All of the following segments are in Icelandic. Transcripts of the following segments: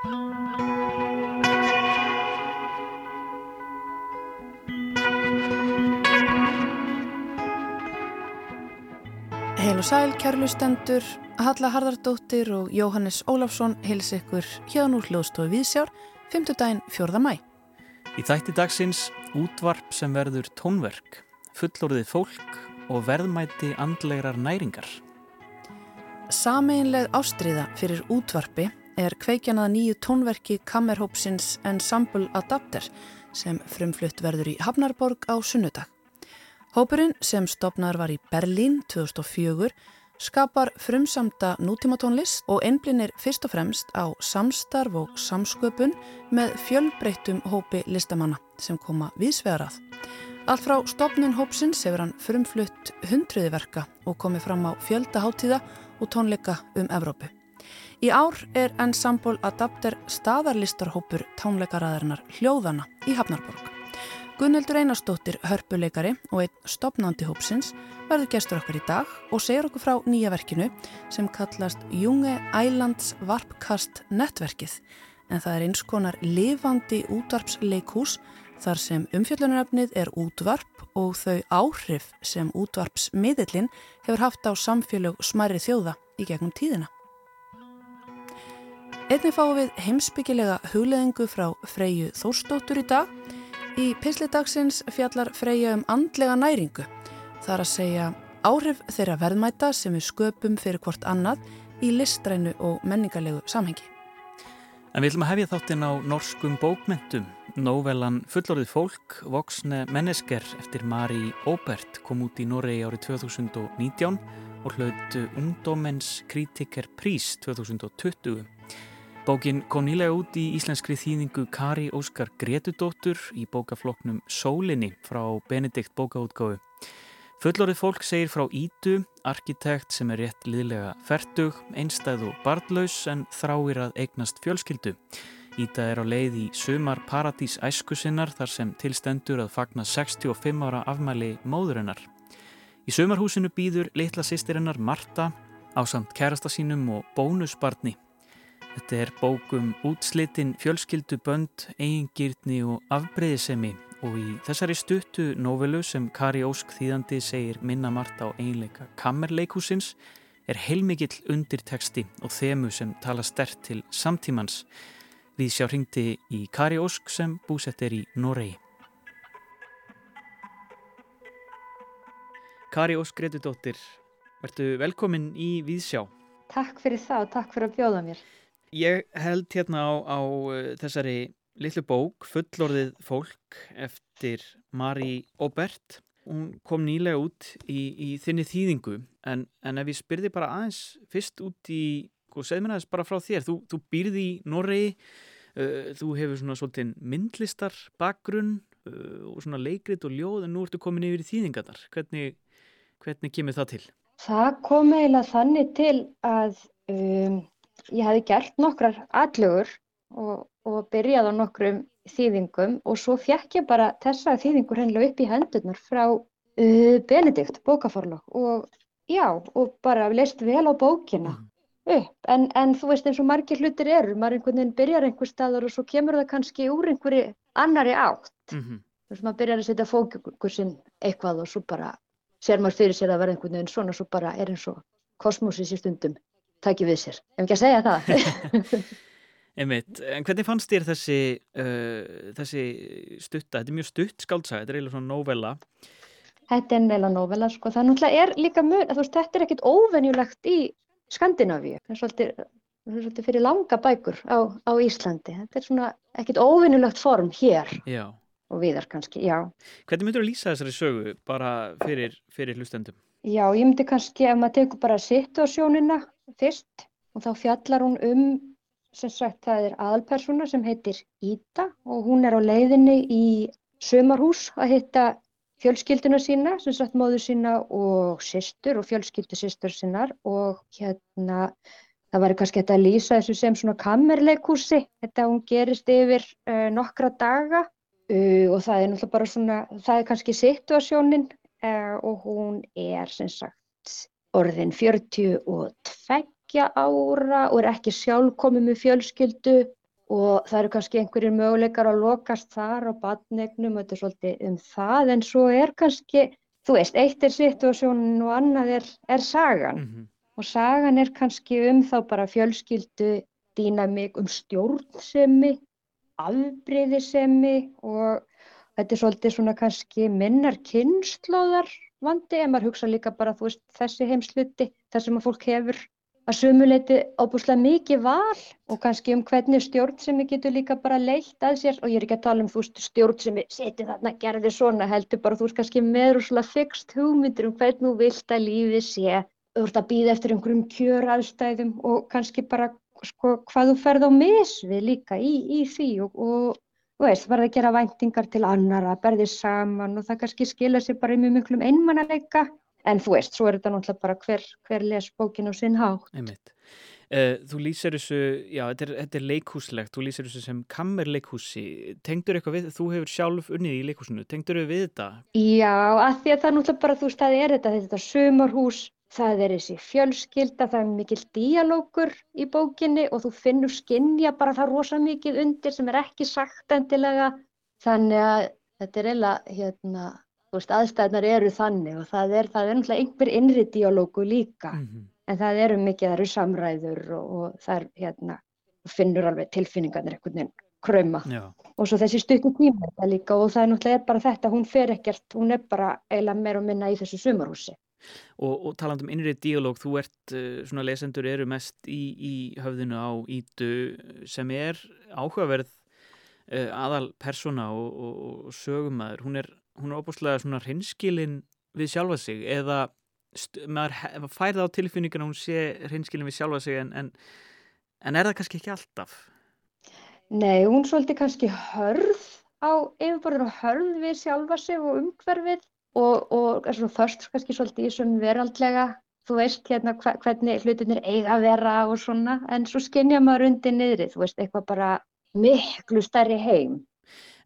Heil og sæl, kærlustendur, Halla Harðardóttir og Jóhannes Ólafsson heils ykkur hérna úr hljóðstofu Vísjár, 5. daginn 4. mæ. Í þætti dagsins útvarp sem verður tónverk, fullorðið fólk og verðmæti andlegrar næringar. Sameinleg ástriða fyrir útvarpi er kveikjanað nýju tónverki kammerhópsins Ensemble Adapter sem frumflutt verður í Hafnarborg á sunnudag. Hópurinn sem stopnar var í Berlín 2004 skapar frumsamta nútímatónlist og einblinir fyrst og fremst á samstarf og samsköpun með fjölbreyttum hópi listamanna sem koma viðsvegarað. Allt frá stopnun hópsins hefur hann frumflutt hundruði verka og komið fram á fjöldaháttíða og tónleika um Evrópu. Í ár er Ensemble Adapter staðarlistarhópur tónleikaraðarinnar Hljóðana í Hafnarborg. Gunnildur Einarstóttir, hörpuleikari og einn stopnandi hópsins verður gestur okkar í dag og segir okkur frá nýja verkinu sem kallast Junge Ælands Varpkast Netverkið en það er eins konar lifandi útvarpsleikús þar sem umfjöllunaröfnið er útvarp og þau áhrif sem útvarpsmiðillin hefur haft á samfélög smæri þjóða í gegnum tíðina. Einnig fáum við heimsbyggilega hugleðingu frá Freyju Þórstóttur í dag Í pislidagsins fjallar Freyja um andlega næringu. Það er að segja áhrif þeirra verðmæta sem við sköpum fyrir hvort annað í listrænu og menningarlegu samhengi. En við viljum að hefja þáttinn á norskum bókmentum. Nóvelan Fullorðið fólk, voksne mennesker eftir Mari Óbert kom út í Noregi árið 2019 og hlautu Ungdómens kritiker prís 2020. Bókin kom nýlega út í íslenskri þýðingu Kari Óskar Gretudóttur í bókafloknum Sólinni frá Benedikt bókaútgáfu. Fullorðið fólk segir frá Ítu, arkitekt sem er rétt liðlega fertug, einstæð og barnlaus en þráir að eignast fjölskyldu. Íta er á leið í sumar paradís æskusinnar þar sem tilstendur að fagna 65 ára afmæli móðurinnar. Í sumarhúsinu býður litla sýstirinnar Marta á samt kærasta sínum og bónusbarni Þetta er bókum útslitinn fjölskyldubönd, eigingirtni og afbreyðisemi og í þessari stuttu novelu sem Kari Ósk þýðandi segir minna margt á einleika kammerleikúsins er heilmikill undirteksti og þemu sem tala stert til samtímans. Við sjá hringti í Kari Ósk sem búsett er í Noregi. Kari Ósk Gretudóttir, verðu velkomin í Víðsjá. Takk fyrir það og takk fyrir að bjóða mér. Ég held hérna á, á uh, þessari litlu bók Fullorðið fólk eftir Marí Óbert. Hún kom nýlega út í, í þinni þýðingu en, en ef ég spyrði bara aðeins fyrst út í, og segð mér aðeins bara frá þér, þú, þú býrði í Noregi, uh, þú hefur svona svolítið myndlistar bakgrunn uh, og svona leikrit og ljóð en nú ertu komin yfir í þýðingarnar. Hvernig, hvernig kemur það til? Það kom eiginlega þannig til að um, ég hafi gert nokkrar aðlugur og, og byrjað á nokkrum þýðingum og svo fekk ég bara þessa þýðingur hennilega upp í hendurnar frá uh, Benedikt bókaforlokk og já, og bara leist vel á bókina mm. upp, en, en þú veist eins og margir hlutir eru, maður einhvern veginn byrjar einhver staðar og svo kemur það kannski úr einhverju annari átt, mm -hmm. þú veist maður byrjar að setja fókusinn eitthvað og svo bara ser maður fyrir sér að vera einhvern veginn svona og svo bara er eins og kosmosis í stundum taki við sér, ef ekki að segja það? Einmitt, en hvernig fannst þér þessi, uh, þessi stutta, þetta er mjög stutt skáldsæð, þetta er eiginlega svona novella. Þetta er neila novella, sko, það náttúrulega er líka mjög, þú veist, þetta er ekkit óvenjulegt í Skandinavíu, það er svolítið, svolítið fyrir langa bækur á, á Íslandi, þetta er svona ekkit óvenjulegt form hér. Já. og viðar kannski, já. Hvernig myndur þú að lýsa þessari sögu bara fyrir, fyrir hlustendum? Já, ég myndi kannski, ef maður tekur bara situasjónina fyrst og þá fjallar hún um, sem sagt það er aðalpersona sem heitir Íta og hún er á leiðinni í sömarhús að hitta fjölskylduna sína, sem sagt móðu sína og sýstur og fjölskyldu sýstur sínar og hérna það væri kannski þetta að lýsa þessu sem svona kammerleikúsi, þetta hún gerist yfir uh, nokkra daga uh, og það er náttúrulega bara svona, það er kannski situasjónin og hún er sem sagt orðin 42 ára og er ekki sjálf komið með fjölskyldu og það eru kannski einhverjir möguleikar að lokast þar á badnegnum og þetta er svolítið um það en svo er kannski, þú veist, eitt er situasjónin og annað er, er sagan mm -hmm. og sagan er kannski um þá bara fjölskyldu dýnamík um stjórnsemi, afbreyðisemi og þetta er svolítið svona kannski minnar kynnslóðar vandi en maður hugsa líka bara þú veist þessi heimsluti þar sem að fólk hefur. Að sumuleiti óbúslega mikið val og kannski um hvernig stjórn sem við getum líka bara leitt að sér. Og ég er ekki að tala um þú veist stjórn sem við setjum þarna gerði svona heldur bara þú veist kannski með svona fixt hugmyndir um hvernig þú vilt að lífið sé. Þú ert að býða eftir einhverjum kjöraðstæðum og kannski bara sko hvað þú ferð á misvið líka í, í því og, og þú veist, verði að gera væntingar til annara, berði saman og það kannski skilja sér bara í mjög miklum einmannaleika en þú veist, svo er þetta náttúrulega bara hver, hver les bókin á sinn hátt. Einmitt. Uh, þú lýsir þessu, já, þetta er, þetta er leikhúslegt, þú lýsir þessu sem kammerleikhúsi, tengdur eitthvað við, þú hefur sjálf unnið í leikhúsinu, tengdur þau við þetta? Já, að því að það er náttúrulega bara, þú veist, það er þetta, þetta sumarhús, það er þessi fjölskylda, það er mikil díalókur í bókinni og þú finnur skinnja bara það rosa mikið undir sem er ekki sagt endilega, þannig að þetta er eiginlega, hérna, aðstæðnar eru þannig og það er, það er náttúrulega einhver innri díalógu líka, mm -hmm. en það eru mikið, það eru samræður og, og það er, hérna, finnur alveg tilfinningarnir einhvern veginn kröma Já. og svo þessi stuttu tíma líka og það er náttúrulega bara þetta, hún fer ekkert, hún er bara eiginlega meira og minna í þessu sumarhúsi. Og, og taland um innri díalóg, þú ert, uh, svona lesendur eru mest í, í höfðinu á Ídu sem er áhugaverð uh, aðal persóna og, og, og sögumæður, hún er hún er óbúslega svona hreinskilin við sjálfa sig eða maður færða á tilfinninguna hún sé hreinskilin við sjálfa sig en, en, en er það kannski ekki alltaf? Nei, hún svolítið kannski hörð á yfirborðinu hörð við sjálfa sig og umhverfið og, og er svona först kannski svolítið í svona veraldlega. Þú veist hérna hvernig hlutinir eiga að vera og svona en svo skinnja maður undir niðri, þú veist eitthvað bara miklu stærri heim.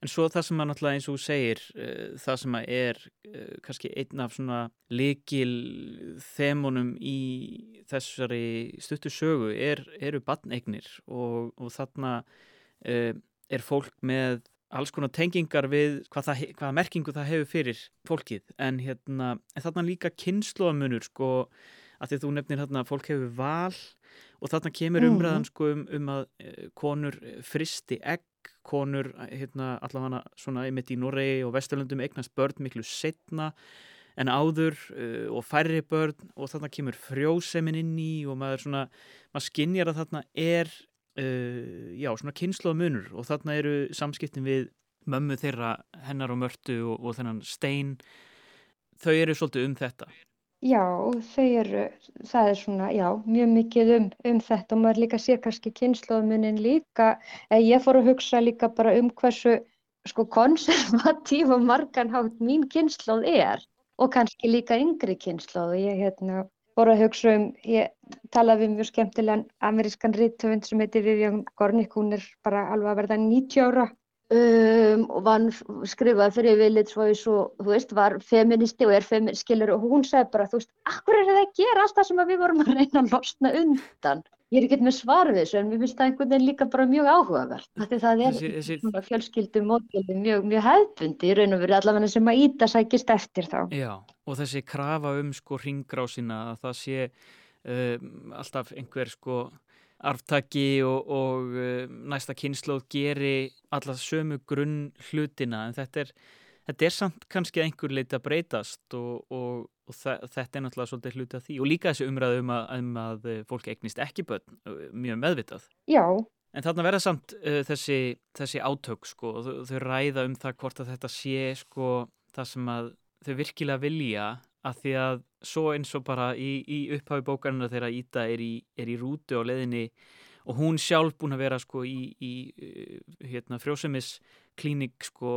En svo það sem að náttúrulega eins og segir uh, það sem að er uh, kannski einn af svona likil þemunum í þessari stuttu sögu er, eru badneignir og, og þarna uh, er fólk með alls konar tengingar við hvað það, hvaða merkingu það hefur fyrir fólkið en, hérna, en þarna líka kynnslóðamunur sko að því þú nefnir þarna að fólk hefur val og þarna kemur mhm. umræðan sko um, um að konur fristi egg konur hérna, allavega svona einmitt í Noregi og Vesturlundum eignast börn miklu setna en áður uh, og færri börn og þarna kemur frjósemin inn í og maður svona, maður skinnjar að þarna er uh, já, svona kynslu og munur og þarna eru samskiptin við mömmu þeirra hennar og mörtu og, og þennan stein. Þau eru svolítið um þetta. Já, þau eru, það er svona, já, mjög mikið um, um þetta og maður líka sér kannski kynnslóðmunin líka, ég fór að hugsa líka bara um hversu sko konservatív og marganhátt mín kynnslóð er og kannski líka yngri kynnslóð og ég hérna fór að hugsa um, ég talaði um mjög skemmtilegan amerískan rítöfund sem heitir Vivian Gornick, hún er bara alveg að verða 90 ára. Um, og vann skrifaði fyrir Village og þú veist var feministi og er feministskilur og hún sagði bara þú veist, akkur er það að gera allt það sem við vorum að reyna að losna undan? Ég er ekki með svar við þessu en mér finnst það einhvern veginn líka bara mjög áhugavert það er þessi, þessi... fjölskyldum mótgildi mjög, mjög hefðbundi í raun og veru allavega sem að íta sækist eftir þá. Já, og þessi krafa um sko ringrásina að það sé um, alltaf einhver sko arftaki og, og uh, næsta kynnslóð geri alla sömu grunn hlutina en þetta er, þetta er samt kannski einhver leiti að breytast og, og, og þetta er náttúrulega svolítið hluti af því og líka þessi umræðu um að, um að fólk eignist ekki börn uh, mjög meðvitað. Já. En þarna verða samt uh, þessi, þessi átök sko og þau ræða um það hvort að þetta sé sko það sem að þau virkilega vilja að því að svo eins og bara í, í upphafi bókarina þegar Íta er í, er í rútu á leðinni og hún sjálf búin að vera sko í, í uh, hérna, frjósemis klínik sko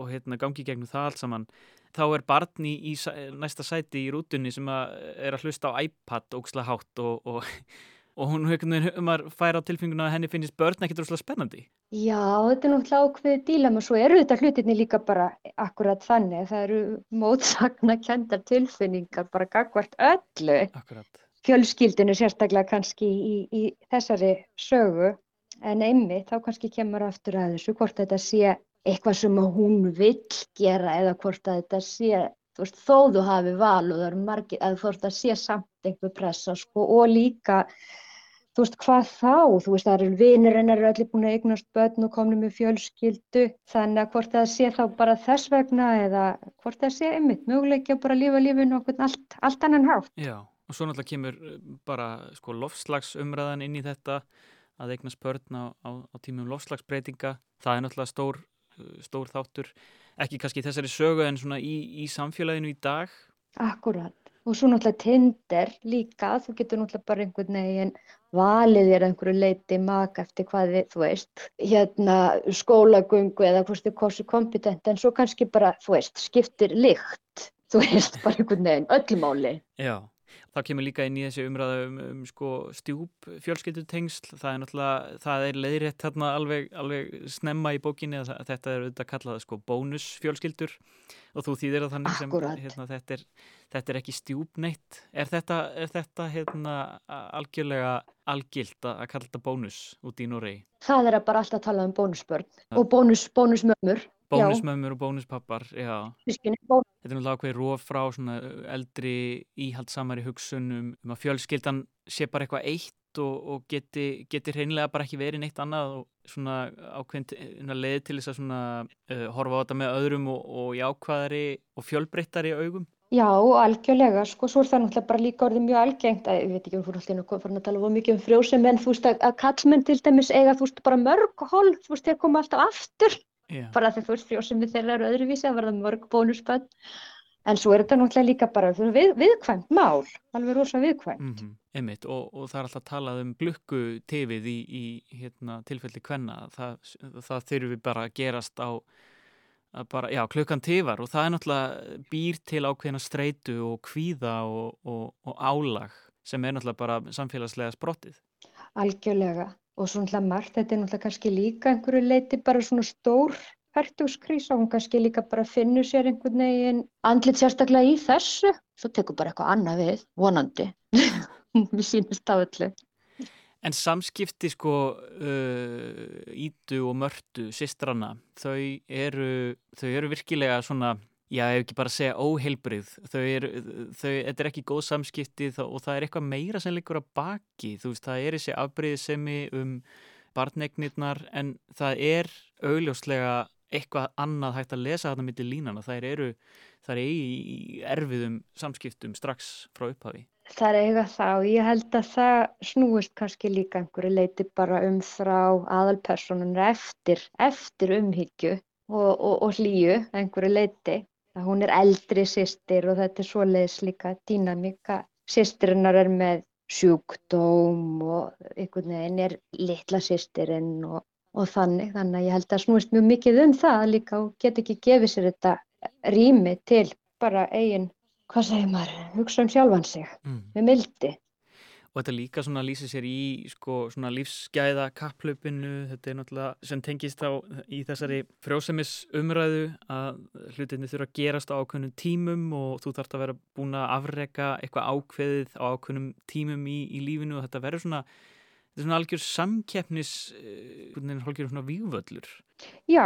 og hérna gangi gegnum það allt saman þá er barni í næsta sæti í rútunni sem að er að hlusta á iPad ógsla hátt og, og og hún maður fær á tilfenguna að henni finnist börn ekkert rosalega spennandi. Já, þetta er náttúrulega ákveðið dílam og svo eru þetta hlutinni líka bara akkurat þannig. Það eru mótsakna kendar tilfinningar bara gagvart öllu. Akkurat. Fjölskyldinu sérstaklega kannski í, í þessari sögu. en einmitt þá kannski kemur aftur að þessu hvort þetta sé eitthvað sem hún vill gera eða hvort þetta sé þú veist, þó þú hafi val og það eru margir, að þú veist, það sé samt einhver pressa, sko, og líka þú veist, hvað þá, þú veist, það eru vinirinn eru allir búin að eignast börn og komni með fjölskyldu, þannig að hvort það sé þá bara þess vegna eða hvort það sé einmitt, möguleikja bara að lifa lífinu okkur allt, allt annan hátt. Já, og svo náttúrulega kemur eh, bara, sko, lofslagsumræðan inn í þetta að eignast börn á, á, á tímum lofslagsbreytinga, það er náttúrulega stór, stór þáttur ekki kannski þessari sögu en svona í, í samfélaginu í dag Akkurat, og svo náttúrulega Tinder líka, þú getur náttúrulega bara einhvern veginn valið þér einhverju leiti maka eftir hvað þið, þú veist, hérna skólagöngu eða hvort þið kosti kompetent en svo kannski bara, þú veist, skiptir lykt, þú veist, bara einhvern veginn, öllmáli. Já. Það kemur líka inn í þessi umræða um, um sko, stjúp fjölskyldutengsl, það er náttúrulega, það er leiðrétt hérna alveg, alveg snemma í bókinni að þetta er auðvitað kallað sko, bónusfjölskyldur og þú þýðir að þannig sem hérna, þetta, er, þetta er ekki stjúpneitt. Er þetta, er þetta hérna, algjörlega algilt að kalla þetta bónus út í Noregi? Það er að bara alltaf tala um bónusbörn og bónus, bónusmömmur. Bónusmömmur og bónuspappar, já. Þetta er náttúrulega ákveði róf frá eldri íhaldsamari hugsunum um að fjölskyldan sé bara eitthvað eitt og, og geti, geti hreinlega bara ekki verið neitt annað og svona ákveðin leði til þess að svona, uh, horfa á þetta með öðrum og, og jákvæðari og fjölbreyttari augum. Já, algjörlega, sko, svo er það náttúrulega bara líka orðið mjög algengt, að, ég veit ekki um þú náttúrulega hvað farin að tala mikið um frjósum, en þú veist að, að kallmenn til dæmis eiga, þú veist, bara mörg hól, þú veist, þeir koma alltaf aftur, yeah. bara þegar þú veist, frjósum við þeirra eru öðruvísi, að verða mörg bónusbönn, en svo er þetta náttúrulega líka bara við, viðkvæmt mál, alveg rosa viðkvæmt. Mm -hmm. Einmitt, og, og það er alltaf talað um glukku tifið í, í hérna, tilfelli kvenna, það, það þurfi bara að gerast á bara, já, klukkan tifar og það er náttúrulega býr til ákveðina streitu og kvíða og, og, og álag sem er náttúrulega bara samfélagslega sprottið. Algjörlega og svo náttúrulega margt, þetta er náttúrulega kannski líka einhverju leiti bara svona stór færtugskrísa, hún kannski líka bara finnur sér einhvern veginn andlit sérstaklega í þessu, svo tekur bara eitthvað annað við, vonandi, við sínist á öllu. En samskipti sko uh, Ídu og Mörtu, sýstrana, þau eru, þau eru virkilega svona, já ef ekki bara segja óheilbrið, þau eru, þau, þetta er ekki góð samskipti og það er eitthvað meira sem liggur að baki, þú veist, það er þessi afbreyðisemi um barnegnirnar en það er augljóslega eitthvað annað hægt að lesa þarna mitt í línana, það eru, það er í erfiðum samskiptum strax frá upphafi. Það er það og ég held að það snúist kannski líka einhverju leiti bara um þrá aðalpersonunum eftir, eftir umhyggju og, og, og hlýju einhverju leiti. Það hún er eldri sýstir og þetta er svoleiðis líka dýnamíka. Sýstirinnar er með sjúkdóm og einhvern veginn er litla sýstirinn og, og þannig. Þannig að ég held að snúist mjög mikið um það líka og get ekki gefið sér þetta rými til bara eigin hvað segir maður, hugsa um sjálfan sig mm. með mildi. Og þetta líka svona lýsir sér í sko svona lífsgæða kapplöpinu, þetta er náttúrulega sem tengist á í þessari frjósemis umræðu að hlutinni þurfa að gerast á ákveðnum tímum og þú þarfst að vera búin að afrega eitthvað ákveðið á ákveðnum tímum í, í lífinu. Og þetta verður svona, þetta er svona algjör samkeppnis, er algjör svona vývöllur. Já,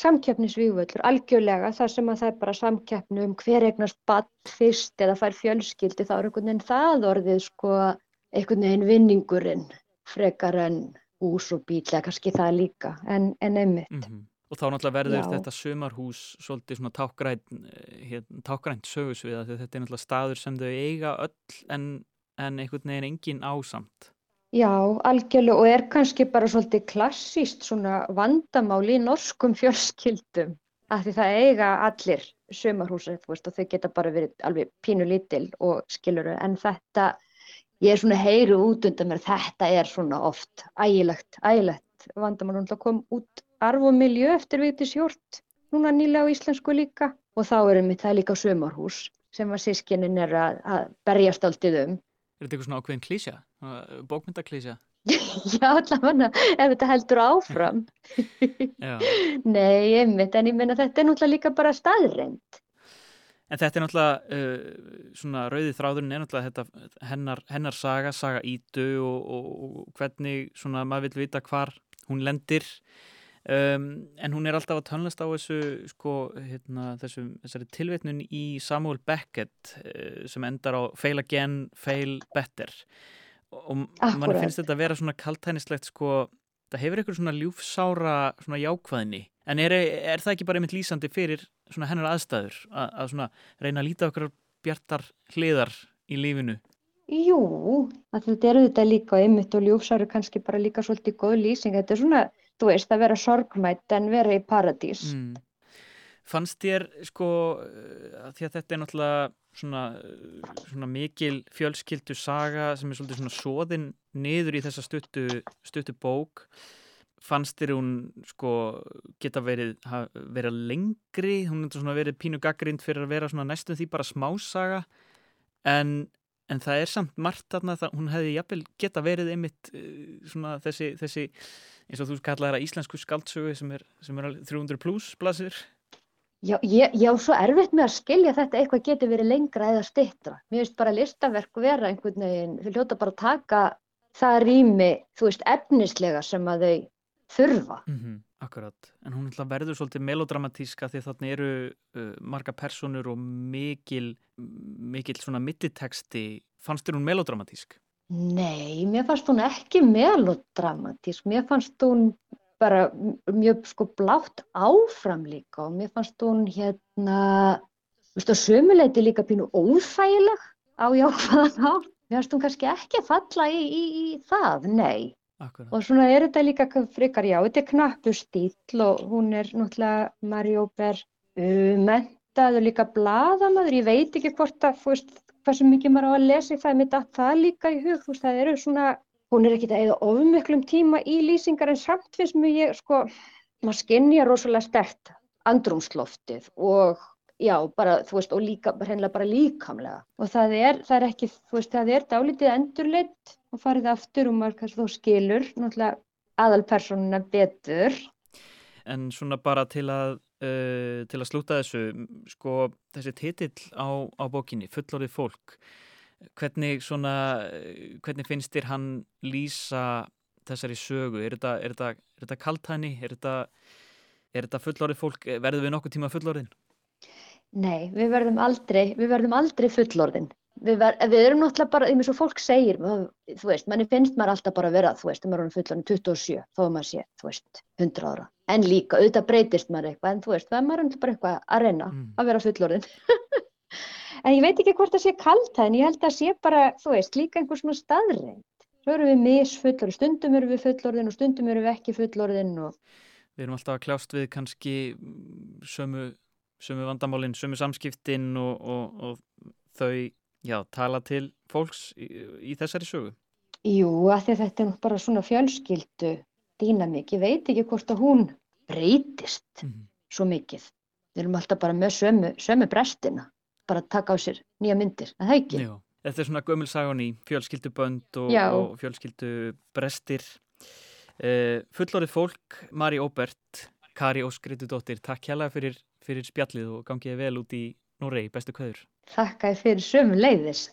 samkeppnisvígvöllur, algjörlega. Þar sem að það er bara samkeppnu um hver eignast badd fyrst eða fær fjölskyldi þá er einhvern veginn það orðið sko einhvern veginn vinningurinn frekar en hús og bíl eða kannski það líka en, en einmitt. Mm -hmm. Og þá náttúrulega verður Já. þetta sömarhús svolítið svona tákgrænt, hérna, tákgrænt sögusviða því þetta er náttúrulega staður sem þau eiga öll en, en einhvern veginn engin ásamt. Já, algjörlega og er kannski bara svolítið klassíst svona vandamál í norskum fjölskyldum af því það eiga allir sömarhúsið og þau geta bara verið alveg pínu lítil og skiluru en þetta, ég er svona heyru út undan mér, þetta er svona oft ægilegt, ægilegt vandamál og kom út arf og miljö eftir Vigdís Hjort, núna nýlega á íslensku líka og þá erum við það líka sömarhús sem að sískinin er að, að berjast alltið um Er þetta eitthvað svona ákveðin klísja? Bókmyndaklísja? Já, allavega, ef þetta heldur áfram. Nei, einmitt, en ég menna þetta er náttúrulega líka bara staðreind. En þetta er náttúrulega, uh, svona rauði þráðurinn er náttúrulega þetta hennar, hennar saga, saga ídu og, og, og hvernig svona maður vil vita hvar hún lendir. Um, en hún er alltaf að tönlast á þessu sko, hérna, þessu, þessari tilvetnun í Samuel Beckett uh, sem endar á fail again, fail better. Og mann finnst þetta að vera svona kaltænislegt sko, það hefur eitthvað svona ljúfsára svona jákvæðni en er, er það ekki bara einmitt lýsandi fyrir hennar aðstæður að, að svona reyna að líta okkur bjartar hliðar í lífinu Jú, þetta eru þetta líka einmitt og ljúfsáru kannski bara líka svolítið góð lýsing, þetta er svona, þú veist, að vera sorgmætt en vera í paradís. Mm. Fannst þér, sko, því að þetta er náttúrulega svona, svona mikil fjölskyldu saga sem er svolítið svona sóðin niður í þessa stuttu, stuttu bók, fannst þér hún, sko, geta verið, verið lengri, hún er svona verið pínu gaggrind fyrir að vera svona næstum því bara smásaga, en en það er samt margt þarna það, hún hefði jafnvel geta verið einmitt uh, svona þessi, þessi eins og þú kallaði það íslensku skaldsögu sem er, sem er 300 pluss blasir. Já, ég, já, svo erfitt með að skilja þetta eitthvað getur verið lengra eða stittra mér finnst bara listaverk vera einhvern veginn þau hljóta bara að taka það rými, þú veist, efnislega sem að þau þurfa mm -hmm. Akkurat, en hún verður svolítið melodramatíska því þannig eru uh, marga personur og mikil, mikil svona milliteksti. Fannst þér hún melodramatísk? Nei, mér fannst hún ekki melodramatísk. Mér fannst hún bara mjög sko blátt áfram líka og mér fannst hún hérna, sömuleiti líka pínu óþægileg á jákvæðan á. Mér fannst hún kannski ekki falla í, í, í það, nei. Akkurat. Og svona er þetta líka frekar, já, þetta er knappu stíl og hún er náttúrulega Marjóber uh, mentaður líka bladamadur, ég veit ekki hvort að, þú veist, hversu mikið maður á að lesa í það, mitt að það líka í hug, þú veist, það eru svona, hún er ekki það eða ofmöklum tíma í lýsingar en samt finnst mér ég, sko, maður skinnja rosalega stert andrumsloftið og já, bara, þú veist, og líka, hennilega bara líkamlega og það er, það er ekki, þú veist, það er dálítið endurleitt og farið aftur og maður kannski þó skilur náttúrulega aðalpersonuna betur. En svona bara til að, uh, til að slúta þessu, sko þessi titill á, á bókinni, fullorðið fólk, hvernig, svona, hvernig finnst þér hann lýsa þessari sögu? Er þetta, er þetta, er þetta kaltæni? Er þetta, þetta fullorðið fólk? Verður við nokkuð tíma fullorðin? Nei, við verðum aldrei, við verðum aldrei fullorðin við, ver, við erum náttúrulega bara, eins og fólk segir, þú veist, manni finnst maður alltaf bara að vera, þú veist, maður er fullan 27, þó að maður sé, þú veist, 100 ára. En líka, auðvitað breytist maður eitthvað, en þú veist, það er maður bara eitthvað að reyna mm. að vera fullorinn. en ég veit ekki hvort það sé kallt, en ég held að það sé bara, þú veist, líka einhver svona staðreind. Svo eru við misfullorinn, stundum eru við fullorinn og stundum eru við ekki fullorinn. Og... Við erum alltaf að kljást við kannski sömu, sömu vandamálinn, sömu samskiptinn og, og, og þau já, tala til fólks í, í þessari sögu? Jú, að því að þetta er bara svona fjölskyldu dýnamík. Ég veit ekki hvort að hún breytist mm -hmm. svo mikið. Við erum alltaf bara með sömu, sömu brestina, bara að taka á sér nýja myndir, en það ekki. Já, þetta er svona gömulsagun í fjölskyldubönd og, og fjölskyldubrestir. Uh, fullorðið fólk, Mari Óbert, Kari Óskritudóttir, takk hjálpa fyrir, fyrir spjallið og gangiði vel út í Núrei, bestu kvæður. Þakka þér fyrir sömu leiðis.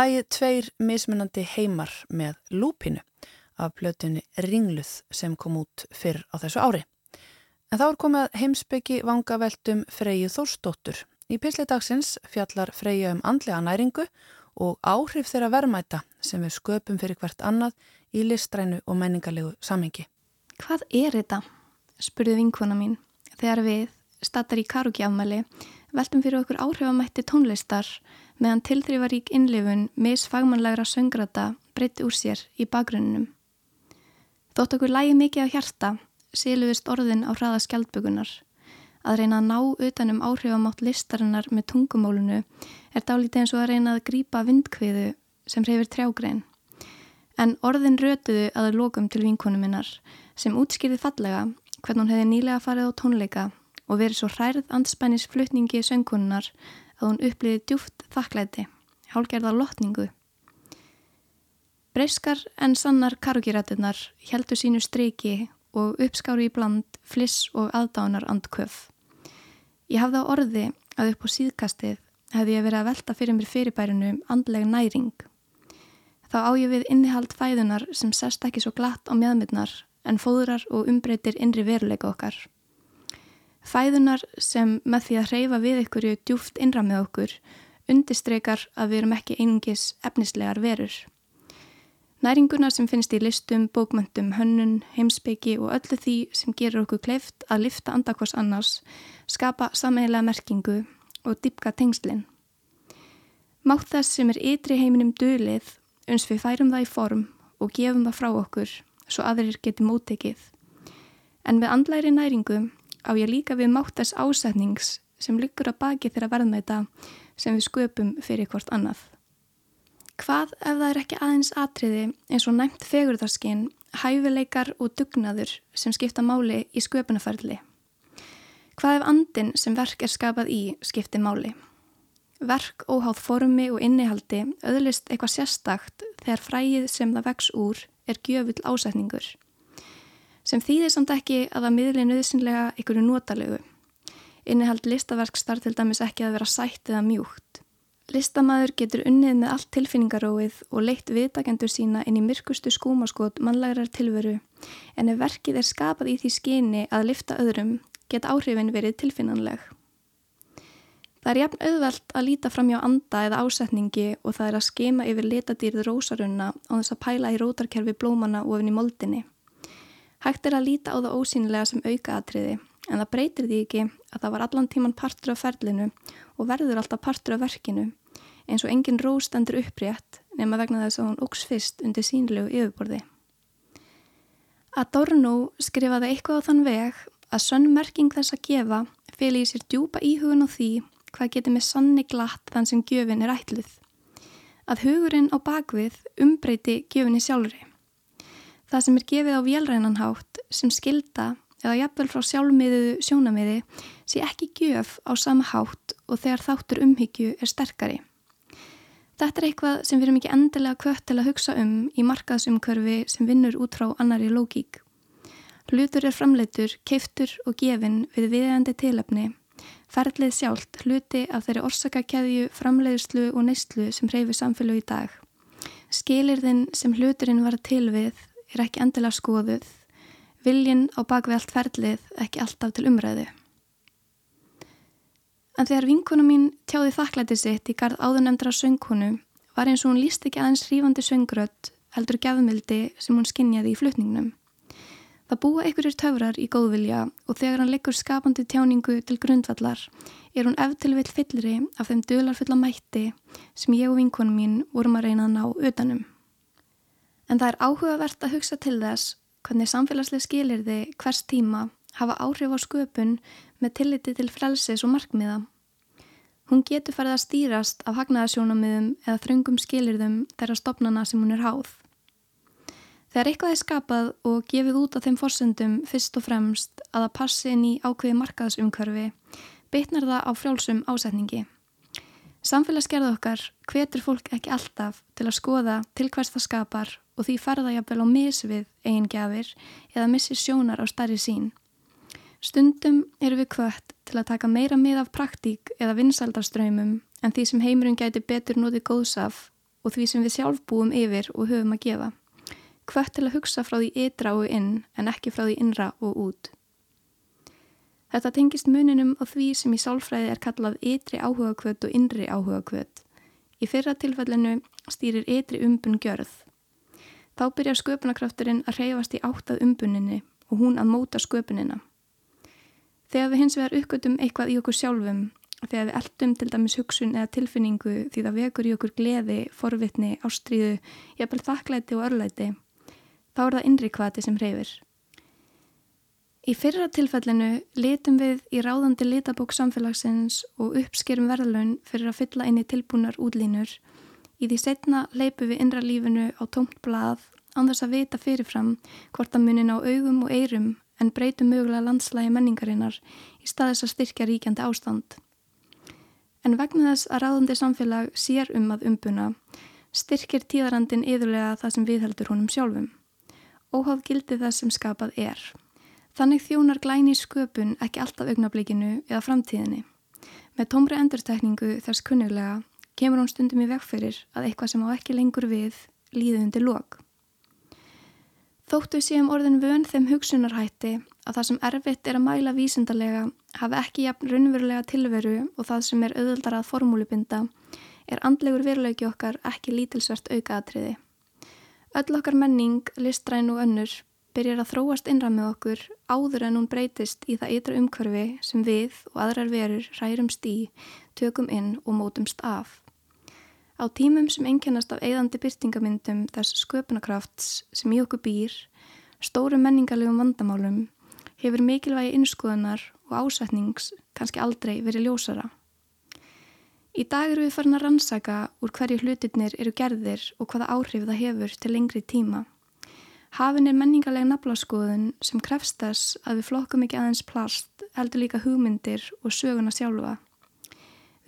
Lægið tveir mismunandi heimar með lúpinu af blötunni Ringluð sem kom út fyrr á þessu ári. En þá er komið heimsbyggi vangaveltum Freyju Þórsdóttur. Í pisli dagsins fjallar Freyja um andlega næringu og áhrif þeirra verðmæta sem við sköpum fyrir hvert annað í listrænu og menningarlegu samhengi. Hvað er þetta? spurði vinkona mín þegar við, stattar í Karuki-afmæli, veltum fyrir okkur áhrifamætti tónlistar meðan tilþrýfarík innlifun misfagmanlegra söngrata breytti úr sér í bakgrunninum. Þótt okkur lægi mikið á hjarta, síluðist orðin á hraða skjaldbökunar. Að reyna að ná utanum áhrifamátt listarinnar með tungumólunu er dálítið eins og að reyna að grýpa vindkviðu sem reyfir trjágrein. En orðin rötuðu aður lokum til vinkonu minnar sem útskýrði fallega hvern hún hefði nýlega farið á tónleika og verið svo hærð anspænis flutningi söngkunnar að hún uppliði djúft þakklæti, hálgerða lotningu. Breyskar en sannar karukirættunar heldur sínu streiki og uppskáru í bland fliss og aðdánar andköf. Ég hafði á orði að upp á síðkastið hefði ég verið að velta fyrir mér fyrirbærinu andleg næring. Þá á ég við innihald fæðunar sem sest ekki svo glatt á mjöðmyndnar en fóðrar og umbreytir innri veruleika okkar. Fæðunar sem með því að hreyfa við ykkurju djúft innra með okkur undistreikar að við erum ekki einungis efnislegar verur. Næringunar sem finnst í listum, bókmöntum, hönnun, heimsbyggi og öllu því sem gerur okkur kleift að lifta andakvars annars, skapa sameigilega merkingu og dipka tengslinn. Mátt þess sem er ytri heiminum dölið, uns við færum það í form og gefum það frá okkur, svo aðrir geti móttekið. En með andlæri næringu á ég líka við mátt þess ásetnings sem liggur að baki þeirra verðmæta sem við sköpum fyrir hvort annað. Hvað ef það er ekki aðeins atriði eins og næmt fegurðarskinn, hæfileikar og dugnaður sem skipta máli í sköpunafærli? Hvað ef andin sem verk er skapað í skipti máli? Verk óháð formi og innihaldi öðlist eitthvað sérstakt þegar fræið sem það vex úr er gjöfull ásetningur sem þýðir samt ekki að það miðli nöðsynlega ykkur notalegu. Innihald listaverk starf til dæmis ekki að vera sætt eða mjúkt. Listamæður getur unnið með allt tilfinningaróið og leitt viðdagendur sína inn í myrkustu skúmaskot mannlægrar tilveru en ef verkið er skapað í því skyni að lifta öðrum get áhrifin verið tilfinnanleg. Það er jafn auðvelt að líta fram hjá anda eða ásetningi og það er að skema yfir litadýrð rósarunna á þess að pæla í rótarkerfi blómana ofin í moldinni. Hægt er að líta á það ósýnilega sem aukaatriði en það breytir því ekki að það var allan tíman partur af ferlinu og verður alltaf partur af verkinu eins og engin ró stendur upprétt nema vegna þess að hún ógs fyrst undir sínlegu yfirborði. Adorno skrifaði eitthvað á þann veg að sönnmerking þess að gefa feli í sér djúpa íhugun á því hvað getur með sanni glatt þann sem gjöfin er ætluð. Að hugurinn á bakvið umbreyti gjöfinni sjálfri. Það sem er gefið á vélrænanhátt sem skilda eða jafnvel frá sjálfmiðuðu sjónamiði sé ekki gjöf á sama hátt og þegar þáttur umhyggju er sterkari. Þetta er eitthvað sem við erum ekki endilega kvött til að hugsa um í markaðsumkörfi sem vinnur út frá annari lógík. Hlutur er framleitur, keiftur og gefin við viðeigandi tilöfni. Ferðlið sjálft hluti af þeirri orsakakeðju, framleiðslu og neistlu sem reyfi samfélag í dag. Skilirðin sem hluturinn var til við er ekki endilega skoðuð, viljin á bakvið allt ferlið ekki alltaf til umræðu. En þegar vinkuna mín tjáði þakklæti sitt í gard áðurnemdra söngkonu var eins og hún líst ekki aðeins rífandi söngrött heldur gefumildi sem hún skinjaði í flutningnum. Það búa einhverjir töfrar í góðvilja og þegar hann leggur skapandi tjáningu til grundvallar er hún eftirvill fyllri af þeim dölarfulla mætti sem ég og vinkunum mín vorum að reyna að ná utanum. En það er áhugavert að hugsa til þess hvernig samfélagslega skilir þið hvers tíma hafa áhrif á sköpun með tilliti til frelsis og markmiða. Hún getur farið að stýrast af hagnaðarsjónamiðum eða þröngum skilirðum þeirra stopnana sem hún er háð. Þegar eitthvað er skapað og gefið út af þeim forsendum fyrst og fremst að það passi inn í ákveði markaðsumkörfi bitnar það á frjálsum ásetningi. Samfélagsgerða okkar hvetur fólk ekki alltaf til að skoða til hvers það skapar og því farða jafnvel á misvið eigin gafir eða missi sjónar á starri sín. Stundum eru við kvött til að taka meira mið af praktík eða vinsaldarströymum en því sem heimurinn gæti betur notið góðsaf og því sem við sjálf búum yfir og höfum að gefa. Kvött til að hugsa frá því ytra og inn en ekki frá því innra og út. Þetta tengist muninum á því sem í sálfræði er kallað ytri áhugakvöt og innri áhugakvöt. Í fyrra tilfellinu stýrir ytri umbun gjörð. Þá byrjar sköpunarkrafturinn að reyfast í áttað umbuninni og hún að móta sköpunina. Þegar við hins vegar uppgötum eitthvað í okkur sjálfum, þegar við eldum til dæmis hugsun eða tilfinningu því það vekur í okkur gleði, forvitni, ástríðu, jafnvel þakklæti og örlæti, þá er það innri kvati sem reyfir. Í fyrra tilfellinu litum við í ráðandi litabók samfélagsins og uppskerum verðlun fyrir að fylla inn í tilbúnar útlínur. Í því setna leipum við innra lífinu á tómt blað þess að vita fyrirfram hvort að munin á augum og eirum en breytum mögulega landslægi menningarinnar í staðis að styrkja ríkjandi ástand. En vegna þess að ráðandi samfélag sér um að umbuna styrkir tíðarandin yðurlega það sem viðheldur honum sjálfum. Óháð gildi þess sem skapað er. Þannig þjónar glæni sköpun ekki alltaf augnablikinu eða framtíðinni. Með tómri endurtekningu þess kunnuglega kemur hún stundum í vegferir að eitthvað sem á ekki lengur við líði undir lok. Þóttu séum orðin vön þeim hugsunarhætti að það sem erfitt er að mæla vísindarlega hafi ekki jafn raunverulega tilveru og það sem er auðvöldar að formúlubinda er andlegur veruleiki okkar ekki lítilsvert aukaðatriði. Öll okkar menning, listræn og önnur byrjar að þróast innra með okkur áður en hún breytist í það ytra umhverfi sem við og aðrar verur hrærumst í, tökum inn og mótumst af. Á tímum sem engjannast af eigðandi byrtingamyndum þess sköpunarkrafts sem í okkur býr, stóru menningarlegum vandamálum, hefur mikilvægi innskoðunar og ásetnings kannski aldrei verið ljósara. Í dag eru við farin að rannsaka úr hverju hlutirnir eru gerðir og hvaða áhrif það hefur til lengri tíma. Hafin er menningarlega naflaskoðun sem krefst þess að við flokkum ekki aðeins plast, heldur líka hugmyndir og söguna sjálfa.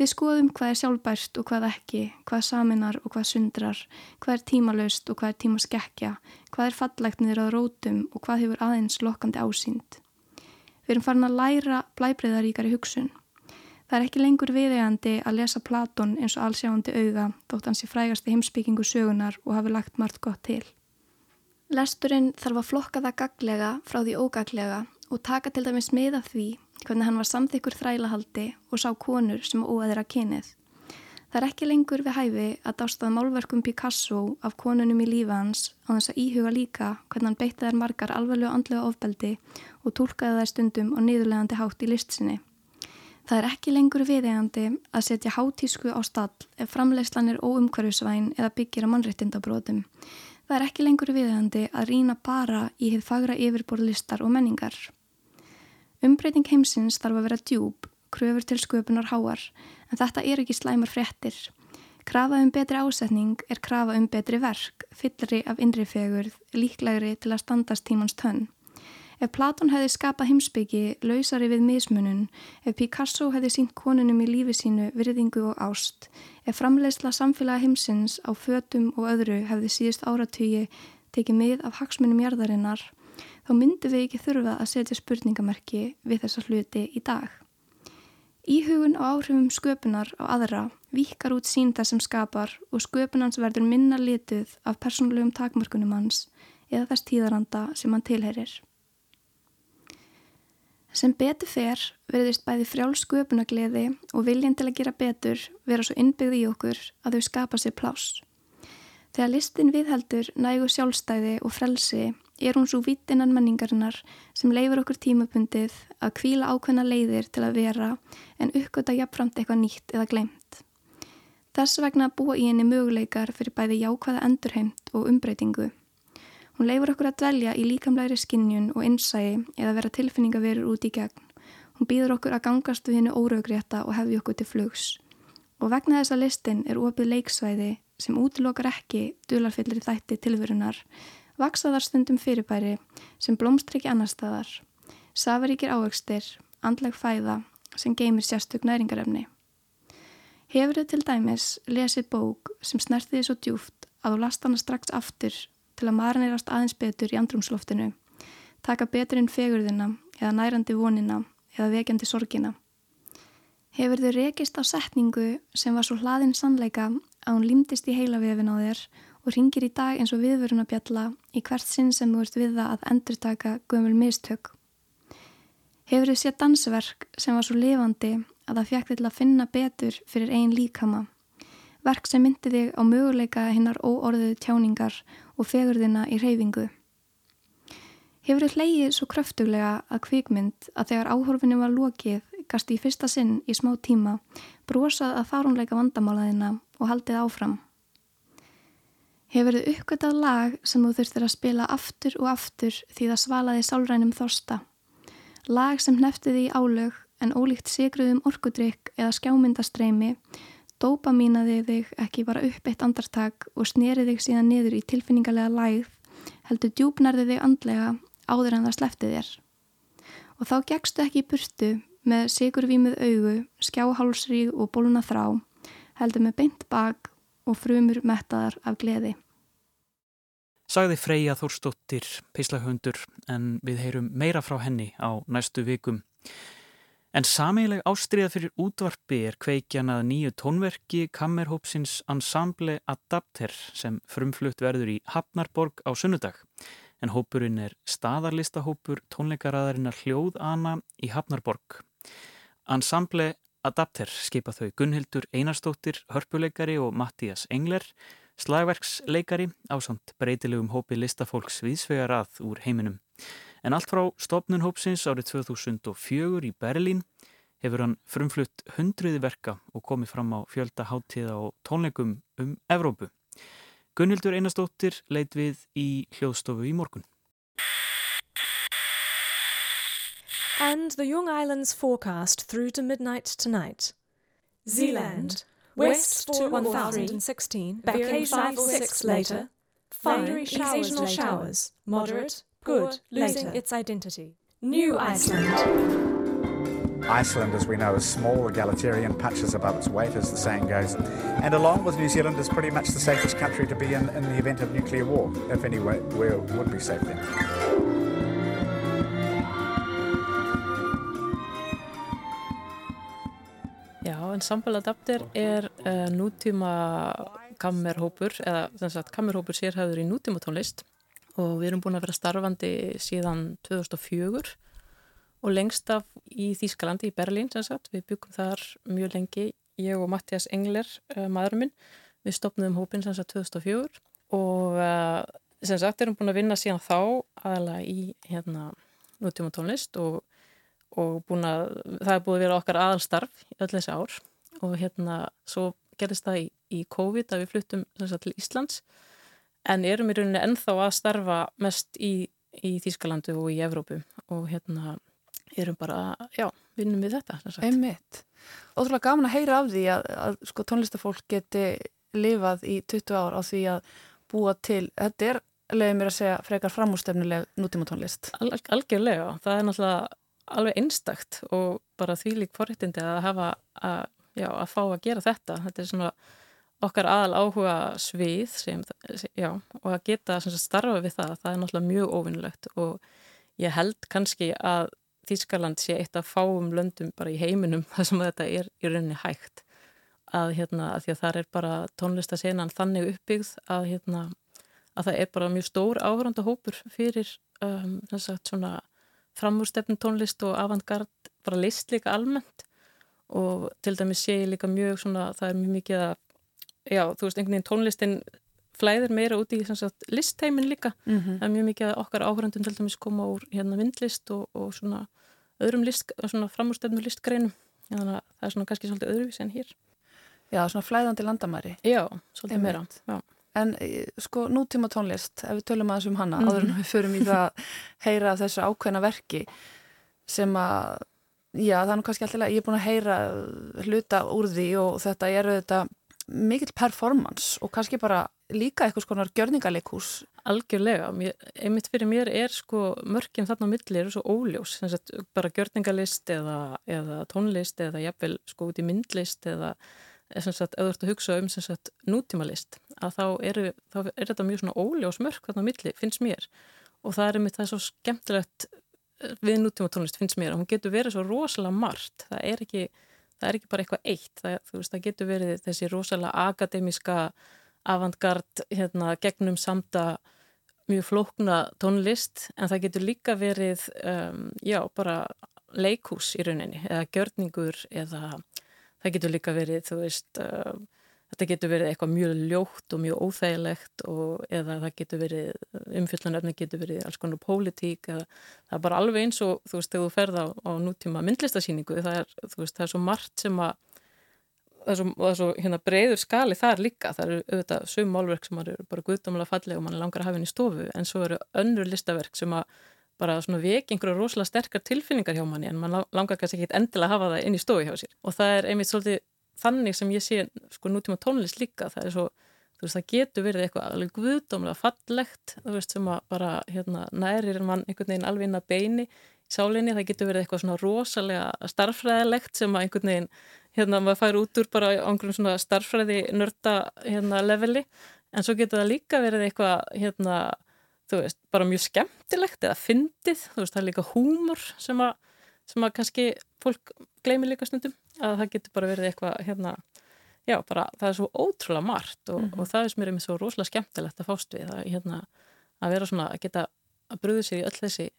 Við skoðum hvað er sjálfbært og hvað ekki, hvað saminar og hvað sundrar, hvað er tímalöst og hvað er tímaskekkja, hvað er fallegt niður á rótum og hvað hefur aðeins lokkandi ásýnd. Við erum farin að læra blæbreyðaríkari hugsun. Það er ekki lengur viðegandi að lesa Platón eins og allsjáandi auða þótt hans í frægasti heimsbyggingu sögunar og hafi lagt margt gott til. Lesturinn þarf að flokka það gaglega frá því ógaglega og taka til dæmis með af því hvernig hann var samþykkur þrælahaldi og sá konur sem óaðir að kynið. Það er ekki lengur við hæfi að dástað málverkum Picasso af konunum í lífa hans á þess að íhuga líka hvernig hann beitti þær margar alveglega andlega ofbeldi og tólkaði þær stundum og niðurlegandi hátt í listsinni. Það er ekki lengur viðegandi að setja hátísku á stall ef framlegslan er óumhverfisvæn eða byggir á mannrettindabrótum. Það er ekki lengur viðhandi að rína bara í hitt fagra yfirborðlistar og menningar. Umbreyting heimsins þarf að vera djúb, kröfur til sköpunar háar, en þetta er ekki slæmar fréttir. Krafa um betri ásetning er krafa um betri verk, fyllri af innrifegurð, líklegri til að standast tímans tönn. Ef Platón hefði skapað heimsbyggi lausari við mismunun, ef Picasso hefði sínt konunum í lífi sínu virðingu og ást, ef framleiðsla samfélaga heimsins á fötum og öðru hefði síðust áratögi tekið mið af hagsmunum jarðarinnar, þá myndi við ekki þurfa að setja spurningamerki við þessa hluti í dag. Íhugun og áhrifum sköpunar á aðra vikar út sín það sem skapar og sköpunans verður minna lituð af persónulegum takmörkunum hans eða þess tíðaranda sem hann tilherir. Sem betur fer verðist bæði frjálsköpunagleði og viljan til að gera betur vera svo innbyggði í okkur að þau skapa sér pláss. Þegar listin viðheldur nægu sjálfstæði og frelsi er hún svo vittinnan menningarinnar sem leifur okkur tímabundið að kvíla ákveðna leiðir til að vera en uppgöta jafnframt eitthvað nýtt eða glemt. Þess vegna búa í henni möguleikar fyrir bæði jákvæða endurheimt og umbreytingu. Hún leifur okkur að dvelja í líkamlæri skinnjun og innsægi eða vera tilfinningaverur út í gegn. Hún býður okkur að gangast við henni óraugrétta og hefði okkur til flugs. Og vegna þessa listin er opið leiksvæði sem útilokar ekki dularfyllir þætti tilverunar, vaksaðar stundum fyrirbæri sem blómstryggja annar staðar, safaríkir ávöxtir, andleg fæða sem geymir sérstök næringarefni. Hefur þið til dæmis lesið bók sem snertiði svo djúft að þú last hana strax aftur til að marinerast aðeins betur í andrumsloftinu, taka betur inn fegurðina eða nærandi vonina eða vekjandi sorgina. Hefur þið rekist á setningu sem var svo hlaðinn sannleika að hún limtist í heilavefin á þér og ringir í dag eins og viðvörunabjalla í hvert sinn sem þú ert við það að endurtaka gömul mistök. Hefur þið séð dansverk sem var svo lifandi að það fjækt til að finna betur fyrir einn líkama. Verk sem myndi þig á möguleika hinnar óorðuðu tjáningar og fegurðina í reyfingu. Hefur þið hleyið svo kröftuglega að kvikmynd að þegar áhorfinu var lokið gasti í fyrsta sinn í smá tíma brosað að farumleika vandamálaðina og haldið áfram. Hefur þið uppgötað lag sem þú þurftir að spila aftur og aftur því það svalaði sálrænum þorsta. Lag sem hneftiði í álög en ólíkt sigruðum orkudrykk eða skjámyndastreimi dópamínaði þig ekki bara upp eitt andartak og sneriði þig síðan niður í tilfinningarlega lægð heldur djúpnarði þig andlega áður en það sleppti þér. Og þá gegstu ekki í burtu með sigurvímið augu, skjáhálsríð og bóluna þrá heldur með beint bak og frumur mettaðar af gleði. Sagði Freyja Þórstóttir, peislahundur, en við heyrum meira frá henni á næstu vikum. En sameileg ástriða fyrir útvarpi er kveikjanað nýju tónverki Kammerhópsins Ensemble Adapter sem frumflutt verður í Hafnarborg á sunnudag. En hópurinn er staðarlistahópur tónleikaraðarinnar hljóðana í Hafnarborg. Ensemble Adapter skipa þau Gunnhildur Einarstóttir, hörpuleikari og Mattías Engler, slagverksleikari á samt breytilegum hópi listafólks viðsvegar að úr heiminum. En allt frá stopnun hópsins árið 2004 í Berlín hefur hann frumflutt hundruði verka og komið fram á fjölda háttíða og tónleikum um Evrópu. Gunnhildur Einarstóttir leit við í hljóðstofu í morgun. And the Young Islands forecast through to midnight tonight. Zealand, west to 1016, became 5 or 6 later, fine occasional showers, moderate, good, losing its identity. New Iceland. Iceland, as we know, is small, egalitarian, punches above its weight, as the saying goes. And along with New Zealand, is pretty much the safest country to be in in the event of nuclear war, if anywhere would be safe then. Já, en Sambal Adapter er uh, nútíma kammerhópur, eða þess að kammerhópur sérhæður í nútíma tónlist og við erum búin að vera starfandi síðan 2004 og lengst af í Þýskalandi, í Berlín sem sagt, við byggum þar mjög lengi, ég og Mattias Engler, uh, maðurum minn, við stopnum hópin sem sagt 2004 og uh, sem sagt erum búin að vinna síðan þá aðalega í hérna nútíma tónlist og, og búin að, það er búin að vera okkar aðalstarf í öll þessi ár. Og hérna svo gerist það í, í COVID að við fluttum sagt til Íslands en erum í rauninni ennþá að starfa mest í, í Þýskalandu og í Evrópu og hérna erum bara, já, vinnum við þetta Einmitt. Ótrúlega gaman að heyra af því að, að sko, tónlistafólk geti lifað í 20 ár á því að búa til, þetta er leiðið mér að segja frekar framústefnuleg nútíma tónlist Al Algjörlega, það er náttúrulega alveg einstakt og bara því lík forréttindi að hafa að, já, að fá að gera þetta. Þetta er svona okkar aðal áhuga svið sem, já, og að geta starfa við það, það er náttúrulega mjög óvinnlegt og ég held kannski að Þískaland sé eitt af fáum löndum bara í heiminum þar sem þetta er í rauninni hægt. Að, hérna, að því að það er bara tónlistasenan þannig uppbyggð að, hérna, að það er bara mjög stór áhöranda hópur fyrir um, sagt, svona framúrstefn tónlist og avantgard bara list líka almennt. Og til dæmis sé ég líka mjög svona, það er mjög mikið að já, þú veist, einhvern veginn tónlistin flæðir meira út í sagt, listheimin líka mm -hmm. það er mjög mikið að okkar áhörandun til dæmis koma úr hérna vindlist og, og svona öðrum list, svona framúrstefnu listgreinum þannig að það er svona kannski svolítið öðruvís en hér Já, svona flæðandi landamæri Já, svolítið Einmitt. meira já. En e, sko nútíma tónlist, ef við tölum aðeins um hana mm -hmm. áður en við förum í það að heyra þessu ákveðna verki sem að já, það er nú kannski alltaf ég er búin að heyra hluta úr því og þetta er þetta mikill performance og kannski bara líka eitthvað skonar gjörningalikús Algjörlega, mér, einmitt fyrir mér er sko mörginn þarna á milli eru svo óljós, sagt, bara gjörningalist eða, eða tónlist eða jafnvel sko út í myndlist eða eða þú ert að hugsa um sagt, nútímalist að þá, eru, þá er þetta mjög svona óljós mörg þarna á milli, finnst mér. Og það er einmitt það er svo skemmtilegt eh, við nútíma tónlist finnst mér að hún getur verið svo rosalega margt, það er ekki, það er ekki bara eitthvað eitt, það, veist, það getur verið þessi rosalega akademiska avantgard hérna, gegnum samta mjög flókna tónlist en það getur líka verið um, já, bara leikús í rauninni eða gjörningur eða það getur líka verið, þú veist uh, þetta getur verið eitthvað mjög ljótt og mjög óþægilegt og eða það getur verið, umfyllanöfni getur verið alls konar pólitík eða það er bara alveg eins og þú veist, þegar þú ferð á, á nútíma myndlistasýningu, það er, veist, það er svo margt sem að það er svo, það er svo hérna, breyður skali þar líka. Það eru auðvitað sögum málverk sem eru bara guðdómulega fallega og mann langar að hafa henni í stofu en svo eru önnur listaverk sem að bara veki einhverju rosalega sterkar tilfinningar hjá manni en mann langar kannski ekki endilega að hafa það inn í stofu hjá sér. Og það er einmitt svolítið þannig sem ég sé sko nútíma tónlist líka það er svo, þú veist það getur verið eitthvað alveg guðdómulega fallegt þú veist sem að bara hérna, nærir mann einhvern veginn alveg inn að beini í sálinni, það getur verið eitthvað svona rosalega starfræðilegt sem að einhvern veginn hérna maður fær út úr bara á einhverjum svona starfræði nörda hérna leveli. En svo getur það líka verið eitthvað hérna þú veist bara mjög skemmtilegt eða fyndið þú veist það er líka húmor sem að, sem að kannski fólk gleymir líka stundum að það getur bara verið eitthvað hérna já bara það er svo ótrúlega margt og, mm -hmm. og það er sem er einmitt svo rosalega skemmtilegt að fást við að hérna að vera svona að geta að brúða sér í öll þessi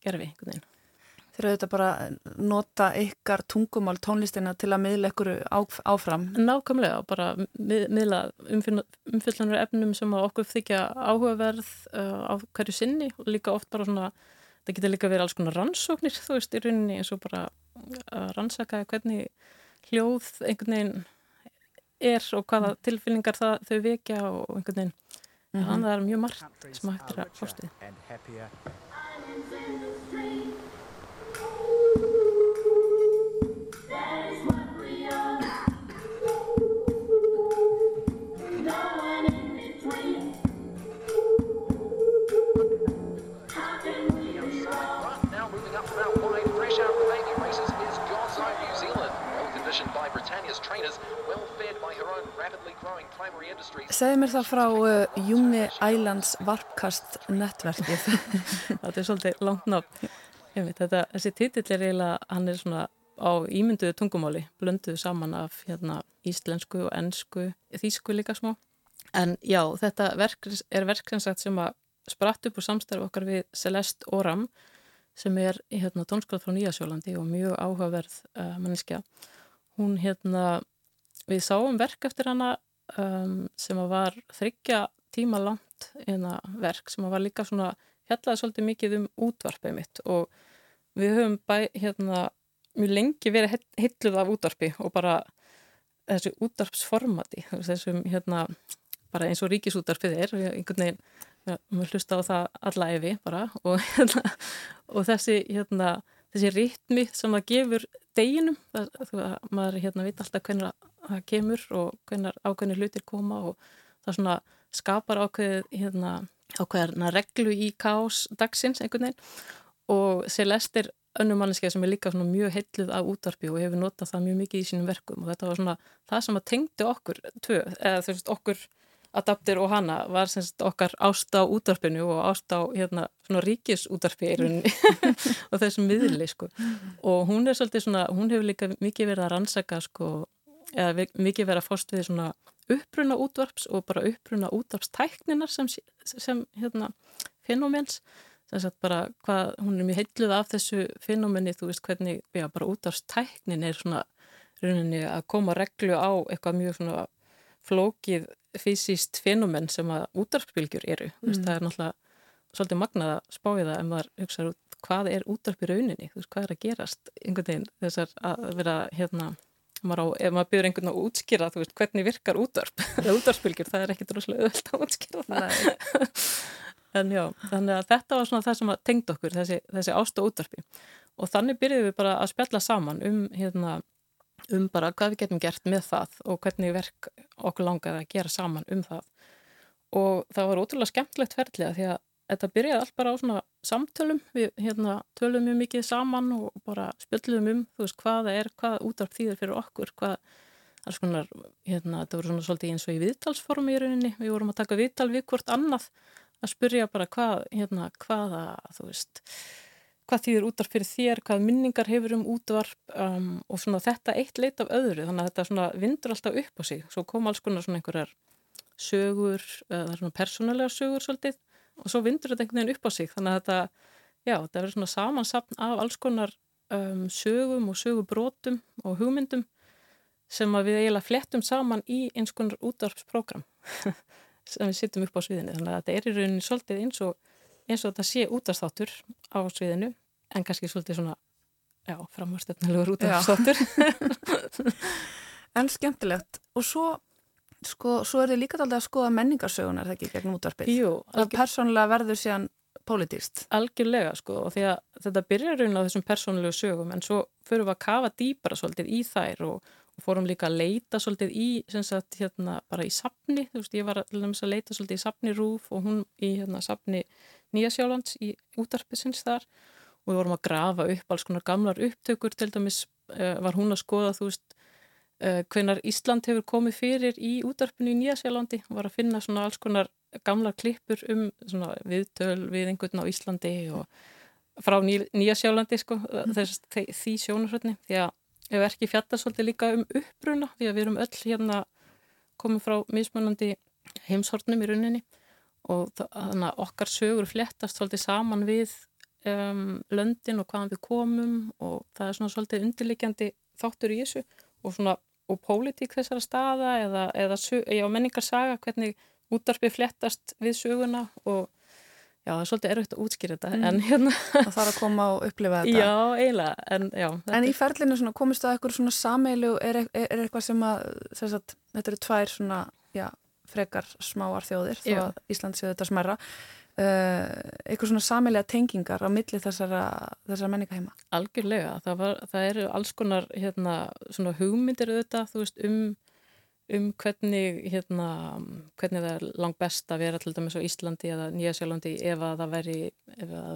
gerfi einhvern veginn Þeir eru þetta bara nota ykkar tungumál tónlistina til að miðla ykkur áfram? Nákvæmlega, bara miðla umfylgjanur efnum sem okkur þykja áhugaverð uh, á hverju sinni og líka oft bara svona, það getur líka verið alls konar rannsóknir þú veist í rauninni eins og bara að rannsaka hvernig hljóð einhvern veginn er og hvaða tilfylgningar það, þau vekja og einhvern veginn. Mm -hmm. Þannig að það er mjög margt sem hægt er að fórstu. Segð mér það frá uh, Júni Ælands varpkast netverkið. þetta er svolítið langt nátt. Þessi títill er eiginlega, hann er svona á ímynduðu tungumáli, blönduðu saman af hérna, íslensku og ennsku, þýsku líka smá. En já, þetta verk er verksinsagt sem að spratt upp úr samstarf okkar við Celeste Oram sem er hérna, tónskráð frá Nýjasjólandi og mjög áhugaverð uh, manneskja. Hún hérna, við sáum verk eftir hana um, sem var þryggja tíma langt eina verk sem var líka svona fjallaði svolítið mikið um útvarpið mitt og við höfum bæ, hérna, mjög lengi verið hilluð af útvarpi og bara þessu útvarpsformati þessum hérna bara eins og ríkisútvarpið er einhvern veginn, við hlusta á það alla efi bara og, hérna, og þessi hérna þessi ritmi sem það gefur deginum, það, það, maður hérna veit alltaf hvernig það kemur og hvernig ákveðni hlutir koma og það svona skapar ákveð hérna, ákveðarna reglu í kás dagsins einhvern veginn. Og Celeste er önnum manneski sem er líka mjög heitluð af útvarpi og hefur notað það mjög mikið í sínum verkum. Og þetta var svona það sem að tengdi okkur tvö, eða þú veist okkur Adapter og hana var semst okkar ást á útvarpinu og ást á hérna svona ríkisútvarpi og þessum miðli sko. Og hún er svolítið svona, hún hefur líka mikið verið að rannsaka sko eða mikið verið að fórst við svona uppruna útvarps og bara uppruna útvarpstækninar sem, sem hérna fenomens sem sagt bara hvað, hún er mjög heitluð af þessu fenomeni, þú veist hvernig já bara útvarpstæknin er svona rauninni að koma reglu á eitthvað mjög svona flókið fysiskt fenomen sem að útarpsbylgjur eru. Mm. Veist, það er náttúrulega svolítið magnað að spája það ef maður hugsaður út hvað er útarp í rauninni, veist, hvað er að gerast einhvern veginn þessar að vera hérna, maður á, ef maður byrður einhvern veginn að útskýra þú veist hvernig virkar útarp eða útarpsbylgjur, það er ekkit rosalega öðvöld að útskýra það. en já, þannig að þetta var svona það sem tengd okkur, þessi, þessi ást og útarpi og þannig byrjuðum við bara að spjalla saman um hérna um bara hvað við getum gert með það og hvernig verk okkur langaði að gera saman um það. Og það var ótrúlega skemmtlegt ferðlega því að þetta byrjaði allt bara á svona samtölum. Við hérna tölum mjög mikið saman og bara spjöldum um þú veist hvaða er, hvaða útarp þýðir fyrir okkur hvað, alls konar hérna, þetta voru svona svolítið eins og í viðtalsformi í rauninni, við vorum að taka viðtal við hvort annað að spyrja bara hvað hérna, hvaða, þú veist hvað þýðir útvarp fyrir þér, hvað minningar hefur um útvarp um, og svona þetta eitt leit af öðru, þannig að þetta svona vindur alltaf upp á sig, svo kom alls konar svona einhverjar sögur, það er svona persónulega sögur svolítið og svo vindur þetta einhvern veginn upp á sig. Þannig að þetta, já, þetta verður svona samansapn af alls konar um, sögum og sögubrótum og hugmyndum sem að við eiginlega flettum saman í eins konar útvarpsprogram sem við sittum upp á sviðinu. Þannig að þetta er í rauninni svolítið eins og eins og þetta sé útvarpsþáttur á sviðinu en kannski svolítið svona já, framhástöfnilegur útvarpsþáttur En skemmtilegt og svo sko, svo er þið líka alltaf að skoða menningarsögunar þegar ekki gegn útvarpið. Jú. Það persónulega verður síðan pólitíst. Algjörlega sko og því að þetta byrjar raun á þessum persónulegu sögum en svo fyrir við að kafa dýpara svolítið í þær og, og fórum líka að leita svolítið í, sem sagt, hérna bara í sapni, þú veist, ég var að leita svolítið í sapni Rúf og hún í hérna sapni Nýjasjálands í útarpisins þar. Og við vorum að grafa upp alls konar gamlar upptökur, til dæmis uh, var hún að skoða, þú veist, uh, hvenar Ísland hefur komið fyrir í útarpinu í Nýjasjálandi og var að finna svona alls konar gamlar klippur um svona viðtöl við einhvern á Íslandi og frá Ný, Nýjasjálandi sko, mm. þess, því sjónarhörni, því að ef ekki fjalla svolítið líka um uppbruna því að við erum öll hérna komið frá mismunandi heimshornum í rauninni og þannig að okkar sögur flettast svolítið saman við um, löndin og hvaðan við komum og það er svona svolítið undirleikjandi þáttur í þessu og svona og pólitík þessara staða eða, eða já, menningarsaga hvernig útarpið flettast við söguna og Já, það er svolítið erfitt að útskýra þetta, mm. en hérna... Það þarf að koma og upplifa þetta. Já, eiginlega, en já. En í ferlinu svona, komist það eitthvað svona sameilu, er, er, er eitthvað sem að, að þetta eru tvær svona, já, frekar smáar þjóðir, já. þó að Ísland séu þetta smerra, uh, eitthvað svona sameilega tengingar á milli þessara, þessara menningaheima? Algjörlega, það, var, það eru alls konar, hérna, svona hugmyndir auðvitað, þú veist, um um hvernig, hérna, hvernig það er langt best að vera til dæmis á Íslandi eða Nýjasjálandi ef að það veri,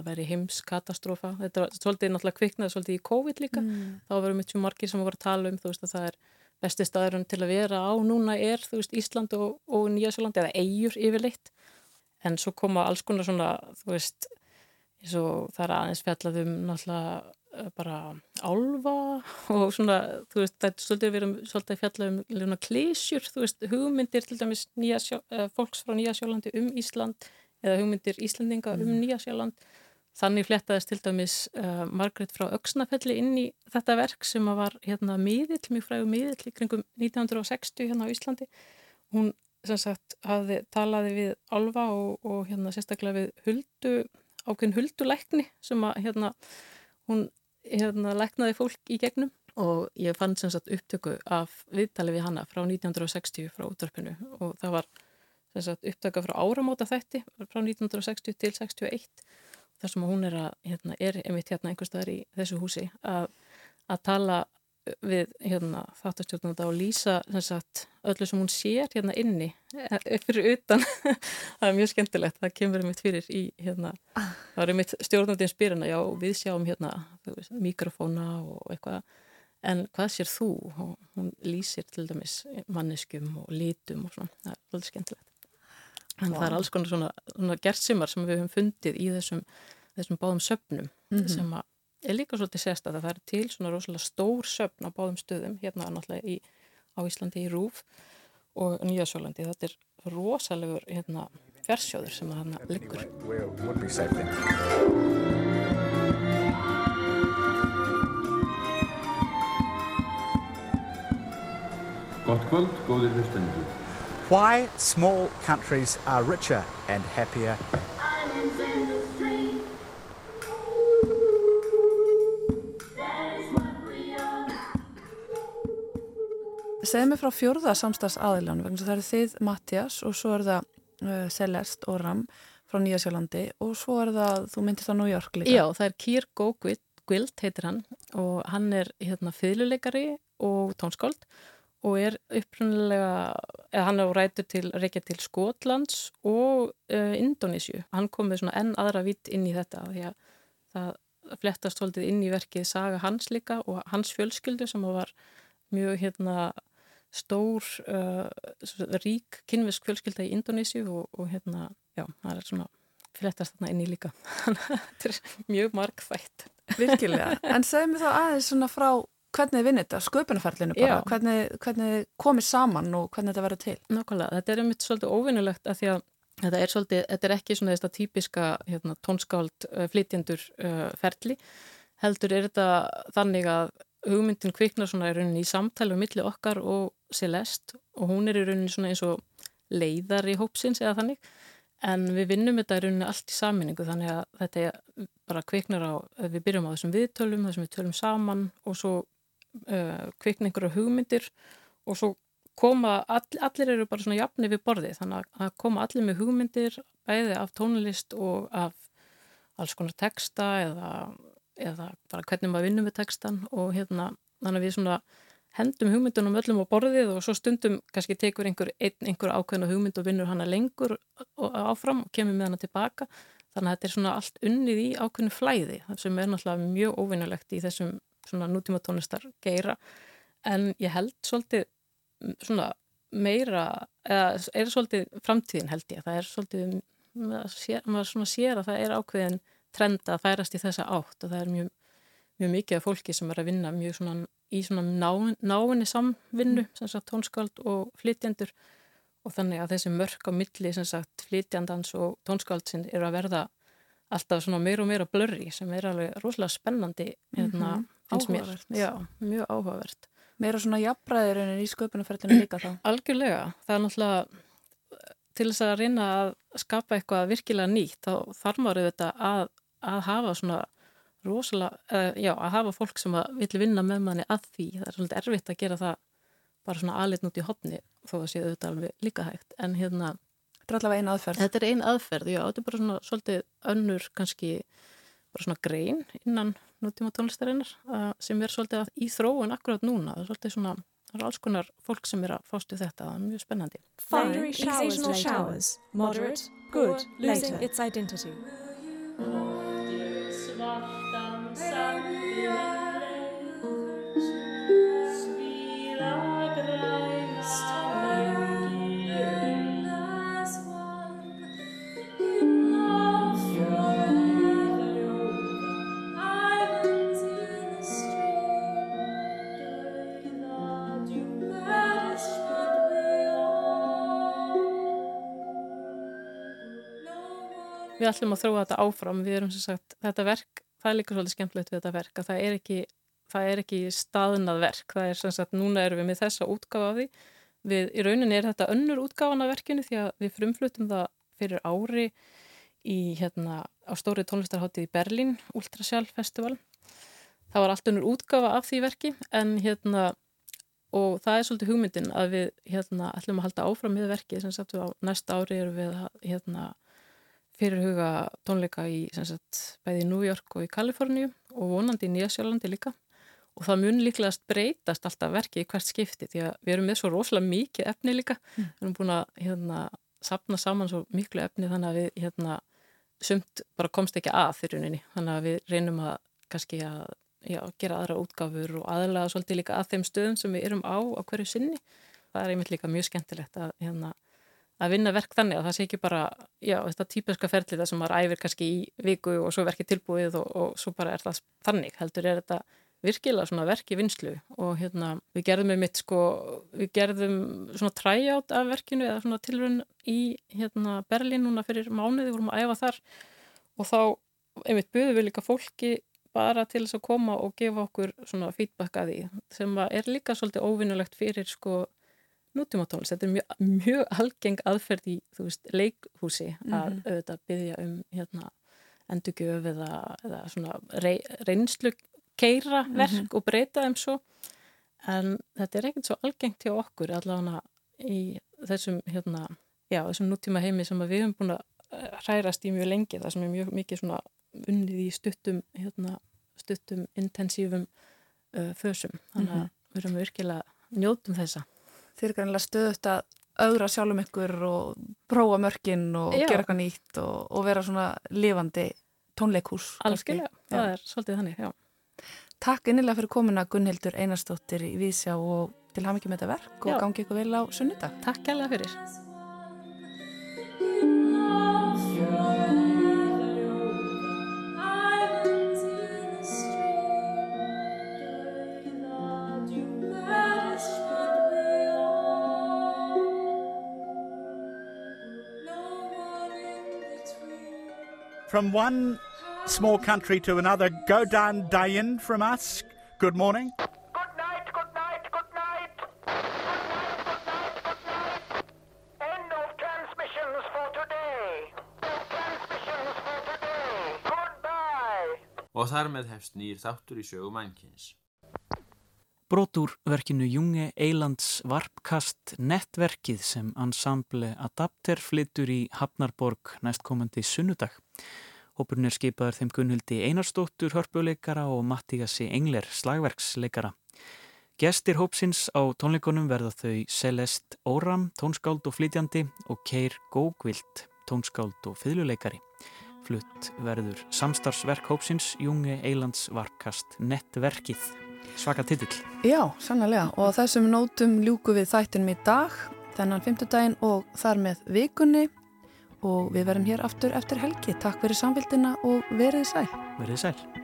veri heimskatastrófa. Þetta er svolítið náttúrulega kviknað svolítið í COVID líka. Mm. Þá við tjóð margir sem voru að tala um þú veist að það er besti staðurinn til að vera á. Núna er þú veist Ísland og, og Nýjasjálandi eða eigur yfirleitt. En svo koma alls konar svona þú veist eins og það er aðeins fjallað um náttúrulega Eh, bara álva og svona, þú veist, það er svolítið svolítið að fjalla um klísjur, þú veist, hugmyndir til dæmis sjó, uh, fólks frá Nýjasjólandi um Ísland eða hugmyndir Íslandinga um mm. Nýjasjóland þannig flettaðist til dæmis uh, Margret frá Öksnafelli inn í þetta verk sem var hérna miðill, mjög frægu miðill í kringum 1960 hérna á Íslandi. Hún sem sagt hafði talaði við álva og, og hérna sérstaklega við huldu, ákveðin hulduleikni sem að hérna hún hérna læknaði fólk í gegnum. Og ég fann sem sagt upptöku af viðtali við hanna frá 1960 frá útvarpinu. Og það var sem sagt upptöka frá áramóta þætti frá 1960 til 61 þar sem hún er að, hérna, er einmitt hérna einhverstaðar í þessu húsi að, að tala við hérna, þáttastjórnanda og lýsa sagt, öllu sem hún sér hérna inni eh, fyrir utan það er mjög skemmtilegt, það kemur mitt fyrir í hérna, það er mitt stjórnandins spyrina, já við sjáum hérna veist, mikrofóna og eitthvað en hvað sér þú? Hún lýsir til dæmis manneskum og litum og svona, það er alveg skemmtilegt en wow. það er alls konar svona, svona gerðsimar sem við höfum fundið í þessum, þessum báðum söpnum mm -hmm. sem er líka svolítið sérst að það er til svona rosalega stór söfn á báðum stöðum. Hérna náttúrulega í, á Íslandi í Rúf og Nýjasjólandi þetta er rosalegur hérna, fjarsjóður sem að hann liggur. Gott kvöld, góðir hlustendur Why small countries are richer and happier Segð mér frá fjörða samstags aðilanum vegna það eru þið Mattias og svo er það uh, Celeste og Ram frá Nýjasjálandi og svo er það, þú myndist á New York líka. Já, það er Kier Gógvild heitir hann og hann er hérna fylguleikari og tónskáld og er upprunnilega, eða hann er á rætu til reykja til Skotlands og uh, Indonísju. Hann kom með svona enn aðra vitt inn í þetta því að það flettast holdið inn í verkið saga hans líka og hans fjölskyldu sem var mjög hérna stór, uh, rík kynvisk fjölskylda í Indonísju og, og hérna, já, það er svona flettast þarna inn í líka. Þetta er mjög margþætt. Virkilega. En segð mér þá aðeins svona frá hvernig vinnir þetta, sköpunarferlinu bara, hvernig, hvernig komið saman og hvernig þetta verður til? Nákvæmlega, þetta er um mitt svolítið óvinnulegt að því að þetta er, svolítið, þetta er ekki svona þetta típiska hérna, tónskáld uh, flytjendur uh, ferli, heldur er þetta þannig að hugmyndin kviknar svona í rauninni í samtælu um milli okkar og Celeste og hún er í rauninni svona eins og leiðar í hópsins eða þannig en við vinnum þetta í rauninni allt í saminningu þannig að þetta er bara kviknar á, við byrjum á þessum viðtölum, þessum við tölum saman og svo uh, kvikna einhverju hugmyndir og svo koma, all, allir eru bara svona jafni við borði þannig að koma allir með hugmyndir bæði af tónlist og af alls konar texta eða, eða bara hvernig maður vinnum við textan og hérna þannig að við svona hendum hugmyndunum öllum á borðið og svo stundum kannski tekur einhver, einhver ákveðna hugmynd og vinnur hana lengur og áfram og kemur með hana tilbaka. Þannig að þetta er svona allt unnið í ákveðnu flæði sem er náttúrulega mjög óvinnulegt í þessum svona nútíma tónlistar geira en ég held svolítið svona meira eða er svolítið framtíðin held ég. Það er svolítið maður svona sér að það er ákveðin trend að færast í þessa átt og það er mjög, mjög mikið af fólki sem er að vinna mjög svona í svona náin, náinni samvinnu mm. sem sagt tónskáld og flytjandur og þannig að þessi mörk á milli sem sagt flytjandans og tónskáldsinn eru að verða alltaf svona meira og meira blurri sem er alveg rosalega spennandi hérna, mm -hmm. Áhugavert. Já, mjög áhugavert. Meira svona jafnbræðir en í sköpunarferðinu líka þá? Algjörlega. Það er náttúrulega til þess að reyna að skapa eitthvað virkilega nýtt þá þarf maður auðvitað að, að hafa svona rosalega, uh, já, að hafa fólk sem vil vinna með manni að því. Það er svolítið erfitt að gera það bara svona aðlit nút í hodni þó að séu auðvitað alveg líka hægt. En hérna Þetta er allavega eina aðferð. Þetta er eina aðferð, já. Þetta er bara svona svolítið önnur kannski bara svona grein innan nútíma tónlistarinnar sem er svolítið í þróun akkurat núna. Það er svolítið svona, það er alls konar fólk sem er að fástu þetta. Það er mjög spennandi. Fiery occasional showers, moderate, good, losing its identity. Svartan sandin við ætlum að þróa þetta áfram. Við erum sem sagt, þetta verk það er líka svolítið skemmtilegt við þetta verk að það er ekki, það er ekki staðnað verk. Það er sem sagt, núna erum við með þessa útgáfa af því. Við, í rauninni er þetta önnur útgáfan af verkinu því að við frumflutum það fyrir ári í hérna á stóri tónlistarháttið í Berlín Ultrasjál festival. Það var allt önnur útgáfa af því verki en hérna og það er svolítið hugmyndin að við hérna ætlum að halda áfram með verki sem sagt á næsta ári erum við að hérna fyrirhuga tónleika í sagt, bæði New York og í Kaliforníu og vonandi í Nýjasjálandi líka. Og það mun líklegast breytast alltaf verkið í hvert skipti því að við erum með svo rosalega mikið efni líka. Mm. við erum búin að hérna, sapna saman svo miklu efni þannig að við hérna, sumt bara komst ekki að fyriruninni þannig að við reynum að kannski að já, gera aðra útgáfur og aðlaga svolítið líka að þeim stöðum sem við erum á á hverju sinni. Það er einmitt líka mjög skemmtilegt að hérna að vinna verk þannig að það sé ekki bara já, þetta típiska ferli það sem maður æfir kannski í viku og svo verkið tilbúið og, og svo bara er það þannig heldur er þetta virkilega svona verki vinslu og hérna við gerðum með mitt sko við gerðum svona træjátt af verkinu eða svona tilrönd í hérna Berlín núna fyrir mánuði vorum að æfa þar og þá einmitt buðum við líka fólki bara til þess að koma og gefa okkur svona feedback að því sem er líka svolítið óvinnulegt fyrir sko nútíma tónlist. Þetta er mjög, mjög algeng aðferð í, þú veist, leikhúsi að mm -hmm. auðvitað byggja um hérna endugjöf eða, eða svona rey, reynslu keira mhm. verk mm -hmm. og breyta þeim svo en þetta er ekkert svo algengt hjá okkur allavega í þessum hérna, já, þessum nútíma heimi sem við hefum búin að eh, hrærast í mjög lengi það sem er mjög mikið svona unnið í stuttum hérna, stuttum intensífum uh, fösum, þannig að mm -hmm. við erum virkilega njótum þessa. Þið er kannilega stöðut að augra sjálfum ykkur og prófa mörkin og Já. gera eitthvað nýtt og, og vera svona lifandi tónleikús. Algjörlega, það er svolítið þannig, já. Takk innilega fyrir komuna Gunnhildur Einarsdóttir í Vísjá og til með þetta verk og gangi ykkur vel á sunnudag. Takk kærlega fyrir. From one small country to another, go down Dayan from us. Good morning. Good night, good night, good night. Good night, good night, good night. End of transmissions for today. End of transmissions for today. Goodbye. Og þar með hefst nýr þáttur í sögu mannkins. Brot úr verkinu Junge Eilands varpkast nettverkið sem Ensemble Adapter flyttur í Hafnarborg næstkomandi sunnudag. Hópurinn er skipaður þeim Gunnhildi Einarstóttur hörpuleikara og Mattíasi Engler slagverksleikara. Gestir hópsins á tónleikunum verða þau Celeste Óram, tónskáld og flytjandi og Keir Gógvild, tónskáld og fiðluleikari. Flutt verður samstarfsverk hópsins Junge Eilands varpkast nettverkið. Svaka titill. Já, sannlega og þessum nótum ljúku við þættinum í dag, þennan fymtudaginn og þar með vikunni og við verum hér aftur eftir helgi. Takk fyrir samfélgina og verið sæl. Verðið sæl.